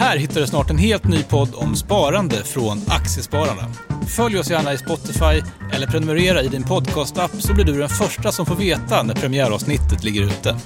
Här hittar du snart en helt ny podd om sparande från Aktiespararna. Följ oss gärna i Spotify eller prenumerera i din podcastapp så blir du den första som får veta när premiäravsnittet ligger ute.